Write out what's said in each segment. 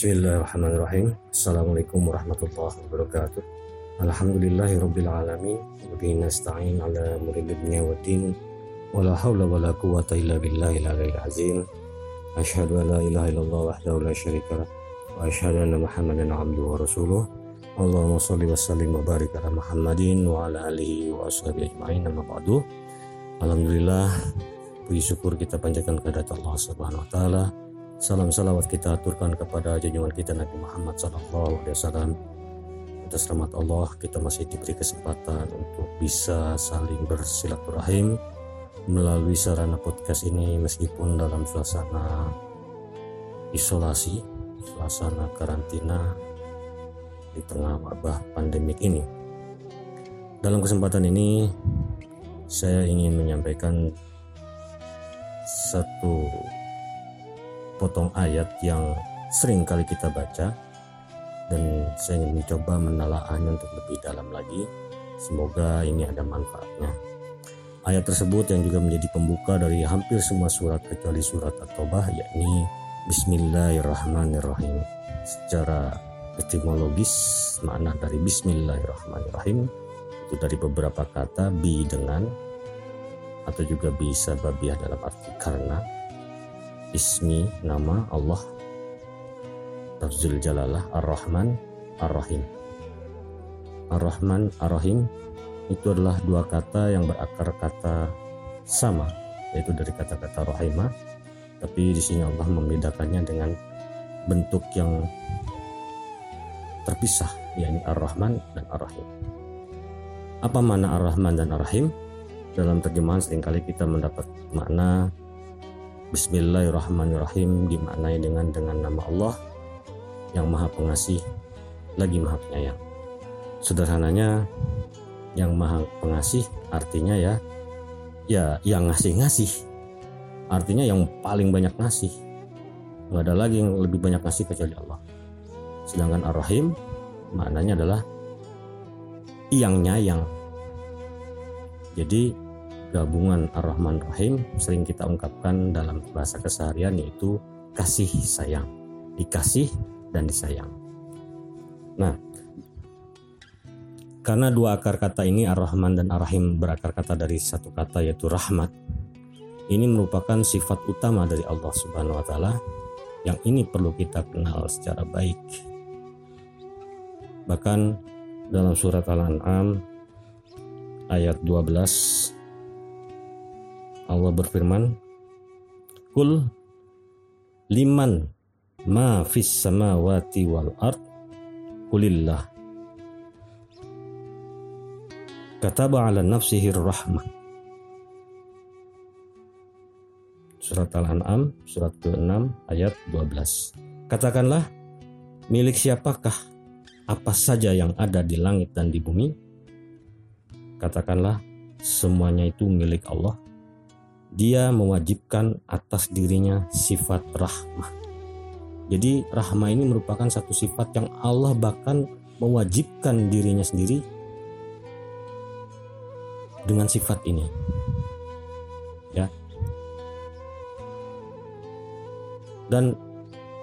Bismillahirrahmanirrahim. Assalamualaikum warahmatullahi wabarakatuh. Alhamdulillahirabbil alamin. Wa bihi nasta'in ala umuri dunya waddin. Wala haula wala quwwata illa billahil aliyyil azim. Asyhadu an la ilaha illallah wahdahu la syarika wa asyhadu anna Muhammadan wa rasuluh. Allahumma shalli wa sallim wa barik ala Muhammadin wa ala alihi wa ashabihi ajmain amma ba'du. Alhamdulillah puji syukur kita panjatkan kepada Allah Subhanahu wa taala Salam salawat kita aturkan kepada junjungan kita Nabi Muhammad SAW. Atas rahmat Allah kita masih diberi kesempatan untuk bisa saling bersilaturahim melalui sarana podcast ini meskipun dalam suasana isolasi, suasana karantina di tengah wabah pandemik ini. Dalam kesempatan ini saya ingin menyampaikan satu potong ayat yang sering kali kita baca dan saya ingin mencoba menelaahnya untuk lebih dalam lagi. Semoga ini ada manfaatnya. Ayat tersebut yang juga menjadi pembuka dari hampir semua surat kecuali surat At-Taubah yakni Bismillahirrahmanirrahim. Secara etimologis makna dari Bismillahirrahmanirrahim itu dari beberapa kata bi dengan atau juga bisa babiah dalam arti karena ismi nama Allah. Tafzul Jalalah Ar-Rahman Ar-Rahim. Ar-Rahman Ar-Rahim itu adalah dua kata yang berakar kata sama yaitu dari kata-kata rahimah. Tapi di sini Allah membedakannya dengan bentuk yang terpisah yakni Ar-Rahman dan Ar-Rahim. Apa mana Ar-Rahman dan Ar-Rahim? Dalam terjemahan sering kali kita mendapat makna Bismillahirrahmanirrahim dimaknai dengan dengan nama Allah yang Maha Pengasih lagi Maha Penyayang. Sederhananya yang Maha Pengasih artinya ya ya yang ngasih-ngasih. Artinya yang paling banyak ngasih. Nggak ada lagi yang lebih banyak ngasih kecuali Allah. Sedangkan Ar-Rahim maknanya adalah yang nyayang. Jadi gabungan Ar-Rahman Rahim sering kita ungkapkan dalam bahasa keseharian yaitu kasih sayang. Dikasih dan disayang. Nah karena dua akar kata ini Ar-Rahman dan Ar-Rahim berakar kata dari satu kata yaitu rahmat ini merupakan sifat utama dari Allah Subhanahu wa taala yang ini perlu kita kenal secara baik. Bahkan dalam surat Al-An'am ayat 12 Allah berfirman, Kul liman ma fis samawati wal ard? Kulillah kataba ala nafsihi rahmah. Surat Al-An'am surat ke-6 ayat 12 Katakanlah milik siapakah apa saja yang ada di langit dan di bumi? Katakanlah semuanya itu milik Allah dia mewajibkan atas dirinya sifat rahmah. Jadi rahmah ini merupakan satu sifat yang Allah bahkan mewajibkan dirinya sendiri dengan sifat ini. Ya. Dan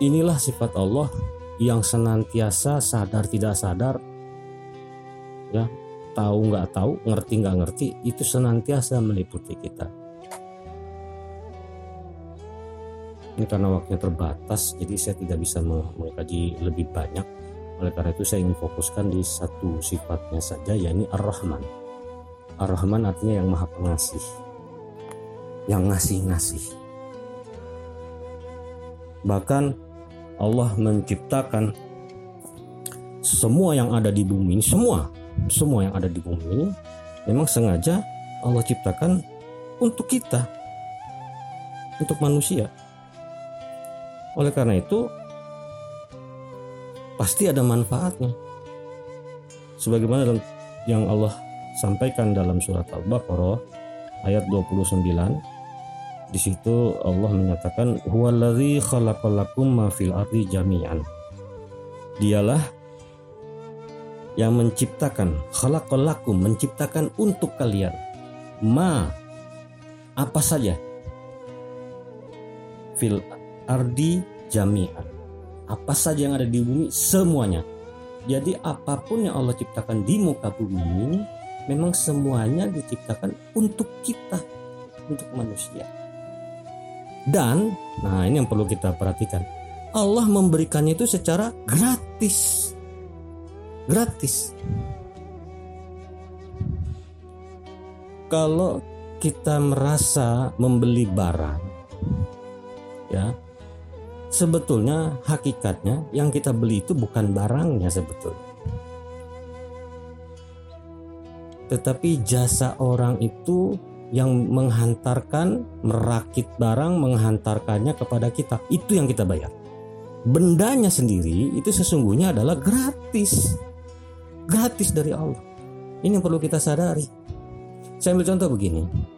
inilah sifat Allah yang senantiasa sadar tidak sadar ya tahu nggak tahu ngerti nggak ngerti itu senantiasa meliputi kita ini karena waktunya terbatas jadi saya tidak bisa mengkaji lebih banyak. Oleh karena itu saya ingin fokuskan di satu sifatnya saja yakni Ar-Rahman. Ar-Rahman artinya yang maha pengasih yang ngasih-ngasih. Bahkan Allah menciptakan semua yang ada di bumi semua semua yang ada di bumi ini memang sengaja Allah ciptakan untuk kita untuk manusia oleh karena itu pasti ada manfaatnya. Sebagaimana yang Allah sampaikan dalam surat Al-Baqarah ayat 29 di situ Allah menyatakan huwallazi khalaqalakum ma fil ardi jami'an. Dialah yang menciptakan khalaqalakum menciptakan untuk kalian ma apa saja fil ardi jami'an apa saja yang ada di bumi? Semuanya. Jadi apa pun yang Allah ciptakan di muka bumi ini memang semuanya diciptakan untuk kita untuk manusia. Dan nah ini yang perlu kita perhatikan. Allah memberikannya itu secara gratis. Gratis. Kalau kita merasa membeli barang ya sebetulnya hakikatnya yang kita beli itu bukan barangnya sebetulnya. Tetapi jasa orang itu yang menghantarkan merakit barang menghantarkannya kepada kita. Itu yang kita bayar. Bendanya sendiri itu sesungguhnya adalah gratis. Gratis dari Allah. Ini yang perlu kita sadari. Saya ambil contoh begini.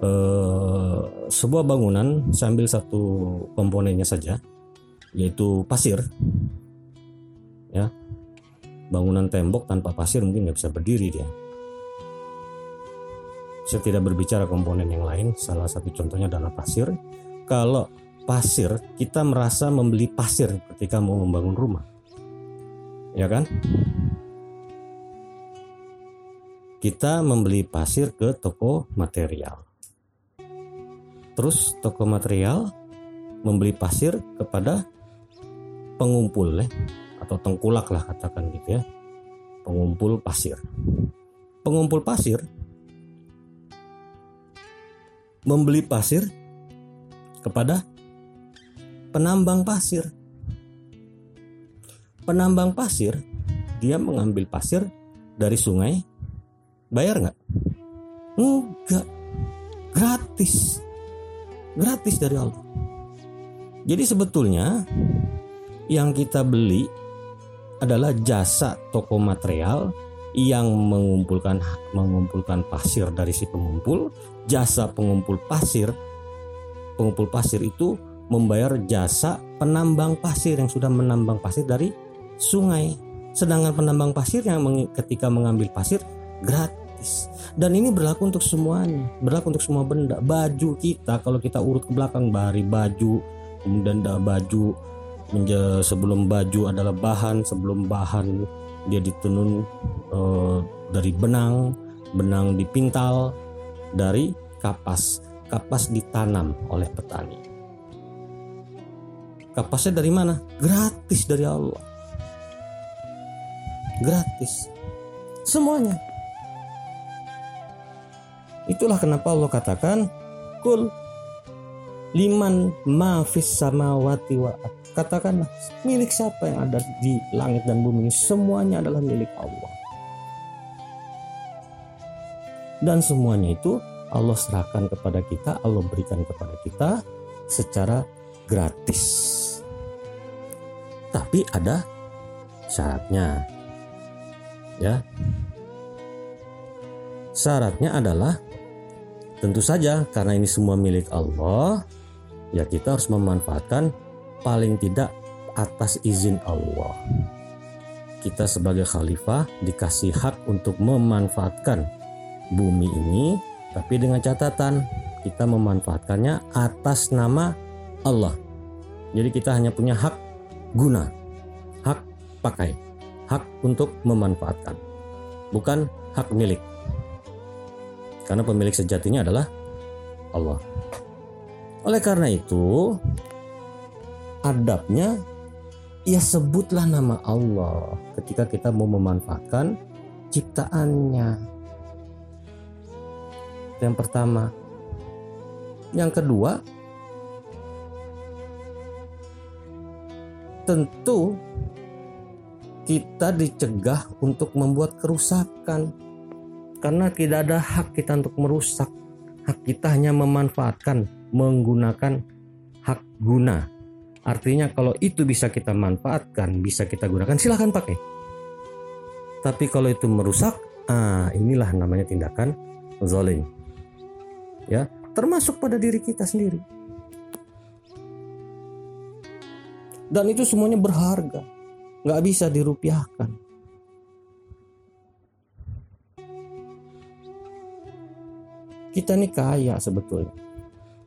Uh, sebuah bangunan, saya ambil satu komponennya saja, yaitu pasir. Ya, bangunan tembok tanpa pasir mungkin nggak bisa berdiri dia. Saya tidak berbicara komponen yang lain. Salah satu contohnya adalah pasir. Kalau pasir, kita merasa membeli pasir ketika mau membangun rumah, ya kan? kita membeli pasir ke toko material. Terus toko material membeli pasir kepada pengumpul ya, atau tengkulak lah katakan gitu ya. Pengumpul pasir. Pengumpul pasir membeli pasir kepada penambang pasir. Penambang pasir dia mengambil pasir dari sungai Bayar nggak? Enggak. Gratis. Gratis dari Allah. Jadi sebetulnya yang kita beli adalah jasa toko material yang mengumpulkan mengumpulkan pasir dari si pengumpul, jasa pengumpul pasir. Pengumpul pasir itu membayar jasa penambang pasir yang sudah menambang pasir dari sungai. Sedangkan penambang pasir yang ketika mengambil pasir gratis gratis. Dan ini berlaku untuk semuanya. Berlaku untuk semua benda. Baju kita kalau kita urut ke belakang dari baju kemudian baju sebelum baju adalah bahan sebelum bahan dia ditenun uh, dari benang benang dipintal dari kapas. Kapas ditanam oleh petani. Kapasnya dari mana? Gratis dari Allah. Gratis. Semuanya Itulah kenapa Allah katakan kul liman mafis samawati wa katakanlah milik siapa yang ada di langit dan bumi semuanya adalah milik Allah. Dan semuanya itu Allah serahkan kepada kita Allah berikan kepada kita secara gratis. Tapi ada syaratnya ya. Syaratnya adalah Tentu saja karena ini semua milik Allah, ya kita harus memanfaatkan paling tidak atas izin Allah. Kita sebagai khalifah dikasih hak untuk memanfaatkan bumi ini, tapi dengan catatan kita memanfaatkannya atas nama Allah. Jadi kita hanya punya hak guna, hak pakai, hak untuk memanfaatkan, bukan hak milik. Karena pemilik sejatinya adalah Allah. Oleh karena itu, adabnya ya sebutlah nama Allah ketika kita mau memanfaatkan ciptaannya. Yang pertama. Yang kedua, tentu kita dicegah untuk membuat kerusakan karena tidak ada hak kita untuk merusak. Hak kita hanya memanfaatkan menggunakan hak guna. Artinya kalau itu bisa kita manfaatkan bisa kita gunakan silahkan pakai. Tapi kalau itu merusak ah inilah namanya tindakan zolim ya termasuk pada diri kita sendiri. Dan itu semuanya berharga. Nggak bisa dirupiahkan kita ini kaya sebetulnya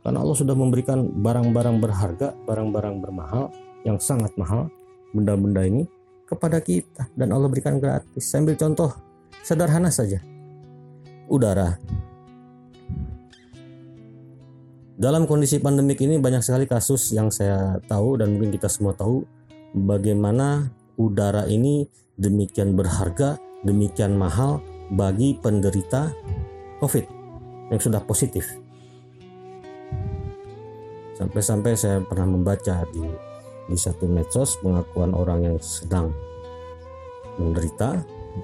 karena Allah sudah memberikan barang-barang berharga barang-barang bermahal yang sangat mahal benda-benda ini kepada kita dan Allah berikan gratis. Saya ambil contoh sederhana saja. Udara. Dalam kondisi pandemik ini banyak sekali kasus yang saya tahu dan mungkin kita semua tahu bagaimana udara ini demikian berharga, demikian mahal bagi penderita COVID yang sudah positif. Sampai-sampai saya pernah membaca di di satu medsos pengakuan orang yang sedang menderita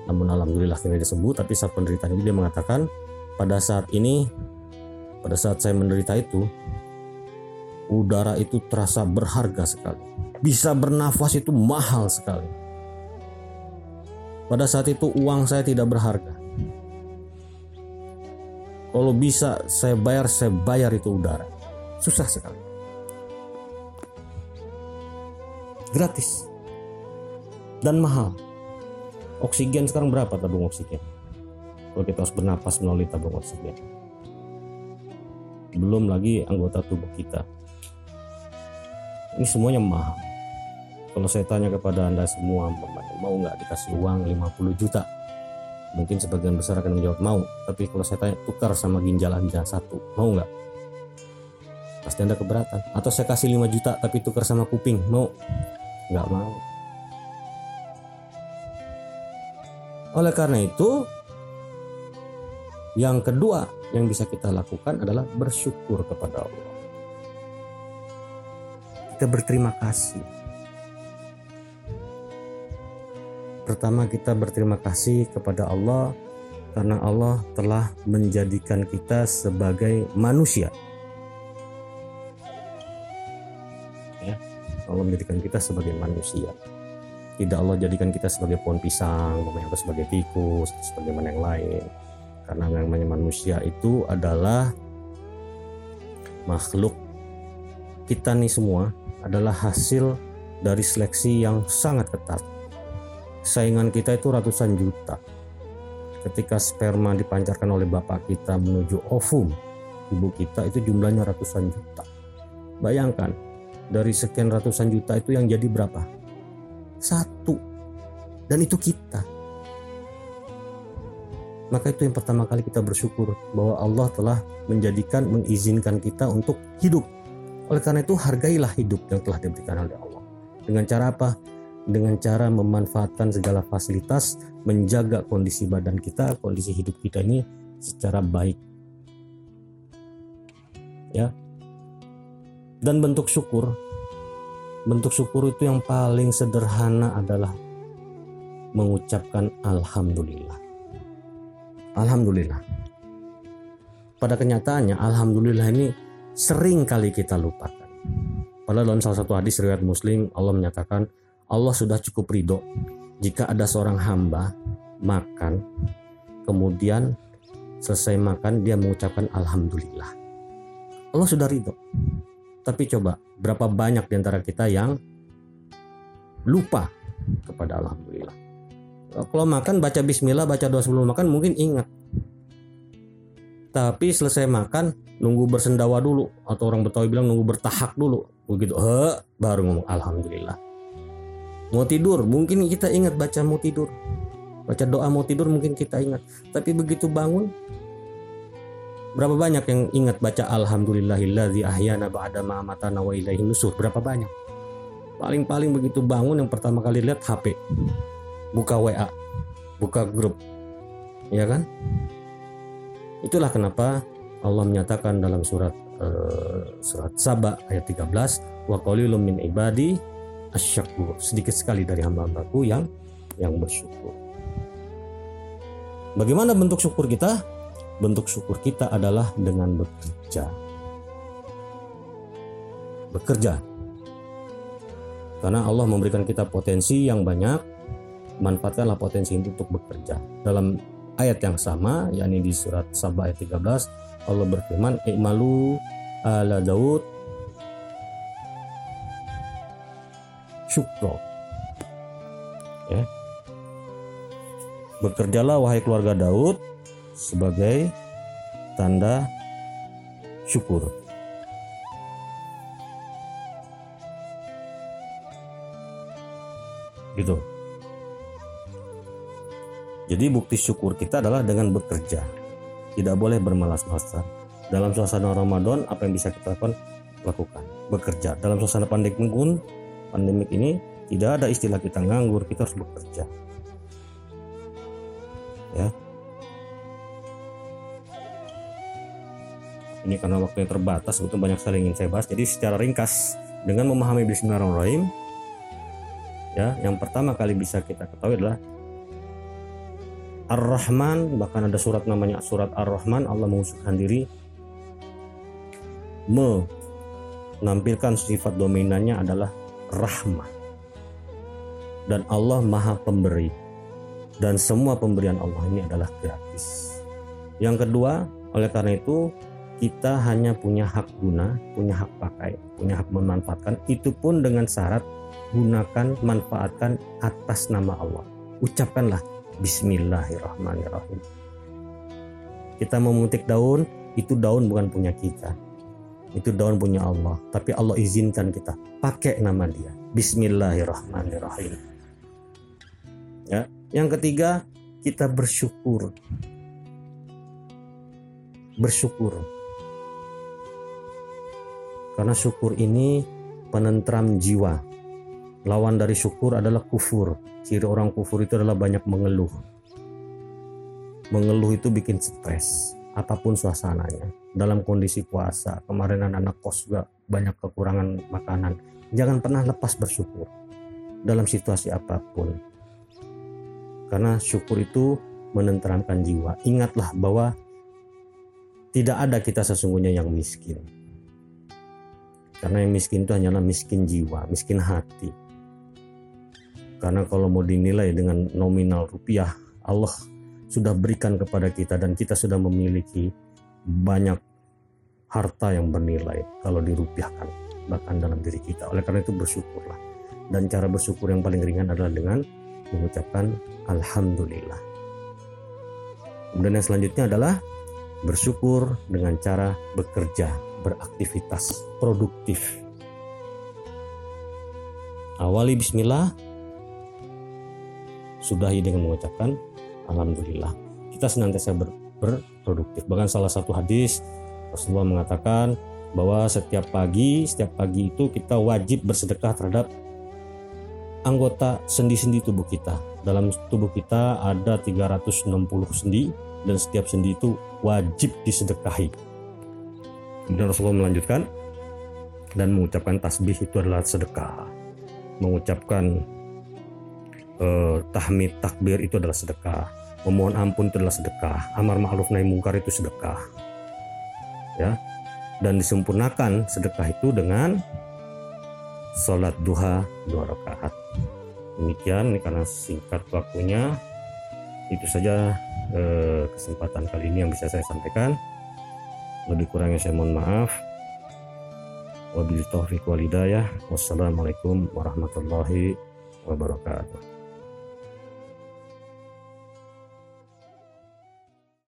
namun alhamdulillah tidak disebut tapi saat penderitaan ini dia mengatakan pada saat ini pada saat saya menderita itu udara itu terasa berharga sekali. Bisa bernafas itu mahal sekali. Pada saat itu uang saya tidak berharga kalau bisa saya bayar saya bayar itu udara susah sekali gratis dan mahal. Oksigen sekarang berapa tabung oksigen? Kalau kita harus bernapas melalui tabung oksigen. Belum lagi anggota tubuh kita. Ini semuanya mahal. Kalau saya tanya kepada Anda semua, mau nggak dikasih uang 50 juta? Mungkin sebagian besar akan menjawab mau. Tapi kalau saya tanya tukar sama ginjal Anda satu, mau nggak? Pasti Anda keberatan. Atau saya kasih 5 juta tapi tukar sama kuping, mau? nggak mau. Oleh karena itu, yang kedua yang bisa kita lakukan adalah bersyukur kepada Allah. Kita berterima kasih. Pertama kita berterima kasih kepada Allah karena Allah telah menjadikan kita sebagai manusia. Allah menjadikan kita sebagai manusia. Tidak Allah jadikan kita sebagai pohon pisang atau sebagai tikus atau sebagai mana yang lain. Karena yang namanya manusia itu adalah makhluk. Kita nih semua adalah hasil dari seleksi yang sangat ketat saingan kita itu ratusan juta ketika sperma dipancarkan oleh bapak kita menuju ovum ibu kita itu jumlahnya ratusan juta bayangkan dari sekian ratusan juta itu yang jadi berapa? Satu. Dan itu kita. Maka itu yang pertama kali kita bersyukur bahwa Allah telah menjadikan, mengizinkan kita untuk hidup. Oleh karena itu hargailah hidup yang telah diberikan oleh Allah. Dengan cara apa? Dengan cara memanfaatkan segala fasilitas, menjaga kondisi badan kita, kondisi hidup kita ini secara baik. Ya, dan bentuk syukur. Bentuk syukur itu yang paling sederhana adalah mengucapkan alhamdulillah. Alhamdulillah. Pada kenyataannya alhamdulillah ini sering kali kita lupakan. Padahal dalam salah satu hadis riwayat muslim Allah menyatakan Allah sudah cukup ridho jika ada seorang hamba makan kemudian selesai makan dia mengucapkan alhamdulillah Allah sudah ridho tapi coba, berapa banyak di antara kita yang lupa kepada Alhamdulillah. Kalau makan baca bismillah, baca doa sebelum makan mungkin ingat. Tapi selesai makan nunggu bersendawa dulu atau orang Betawi bilang nunggu bertahak dulu. Begitu, eh, baru ngomong alhamdulillah. Mau tidur, mungkin kita ingat baca mau tidur. Baca doa mau tidur mungkin kita ingat. Tapi begitu bangun Berapa banyak yang ingat baca Alhamdulillahilladzi ahyana ba'da ma amatana wa ilaihi nusur? Berapa banyak? Paling-paling begitu bangun yang pertama kali lihat HP. Buka WA, buka grup. Ya kan? Itulah kenapa Allah menyatakan dalam surat uh, surat Saba ayat 13, wa qalilum min ibadi asyakur. Sedikit sekali dari hamba-hambaku yang yang bersyukur. Bagaimana bentuk syukur kita? bentuk syukur kita adalah dengan bekerja. Bekerja. Karena Allah memberikan kita potensi yang banyak, manfaatkanlah potensi itu untuk bekerja. Dalam ayat yang sama, yakni di surat Sabah ayat 13, Allah berfirman, "I'malu ala Daud syukro." Ya. Bekerjalah wahai keluarga Daud sebagai tanda syukur. gitu jadi bukti syukur kita adalah dengan bekerja tidak boleh bermalas-malasan dalam suasana Ramadan apa yang bisa kita lakukan lakukan bekerja dalam suasana pandemik pun pandemik ini tidak ada istilah kita nganggur kita harus bekerja. Ya. Ini karena waktunya terbatas itu banyak sekali ingin saya bahas. Jadi secara ringkas dengan memahami Bismillahirrahmanirrahim ya yang pertama kali bisa kita ketahui adalah Ar-Rahman bahkan ada surat namanya surat Ar-Rahman Allah mengusukkan diri menampilkan sifat dominannya adalah rahmah dan Allah maha pemberi dan semua pemberian Allah ini adalah gratis yang kedua oleh karena itu kita hanya punya hak guna, punya hak pakai, punya hak memanfaatkan. Itu pun dengan syarat gunakan, manfaatkan atas nama Allah. Ucapkanlah Bismillahirrahmanirrahim. Kita memetik daun, itu daun bukan punya kita. Itu daun punya Allah. Tapi Allah izinkan kita pakai nama dia. Bismillahirrahmanirrahim. Ya. Yang ketiga, kita bersyukur. Bersyukur karena syukur ini penentram jiwa. Lawan dari syukur adalah kufur. Ciri orang kufur itu adalah banyak mengeluh. Mengeluh itu bikin stres, apa pun suasananya. Dalam kondisi puasa, kemarin anak-anak kos juga banyak kekurangan makanan. Jangan pernah lepas bersyukur dalam situasi apa pun. Karena syukur itu menenteramkan jiwa. Ingatlah bahwa tidak ada kita sesungguhnya yang miskin karena yang miskin itu hanyalah miskin jiwa, miskin hati. Karena kalau mau dinilai dengan nominal rupiah, Allah sudah berikan kepada kita dan kita sudah memiliki banyak harta yang bernilai kalau dirupiahkan bahkan dalam diri kita. Oleh karena itu bersyukurlah. Dan cara bersyukur yang paling ringan adalah dengan mengucapkan alhamdulillah. Kemudian yang selanjutnya adalah bersyukur dengan cara bekerja beraktivitas produktif. Awali bismillah, sudahi dengan mengucapkan alhamdulillah. Kita senantiasa ber, berproduktif. Bahkan salah satu hadis Rasulullah mengatakan bahwa setiap pagi, setiap pagi itu kita wajib bersedekah terhadap anggota sendi-sendi tubuh kita. Dalam tubuh kita ada 360 sendi dan setiap sendi itu wajib disedekahi Kemudian Rasulullah melanjutkan dan mengucapkan tasbih itu adalah sedekah. Mengucapkan uh, tahmid takbir itu adalah sedekah. Memohon ampun itu adalah sedekah. Amar ma'ruf nahi mungkar itu sedekah. Ya. Dan disempurnakan sedekah itu dengan sholat duha dua rakaat. Demikian ini karena singkat waktunya itu saja eh, kesempatan kali ini yang bisa saya sampaikan lebih kurangnya saya mohon maaf wabillahi taufiq walhidayah wassalamualaikum warahmatullahi wabarakatuh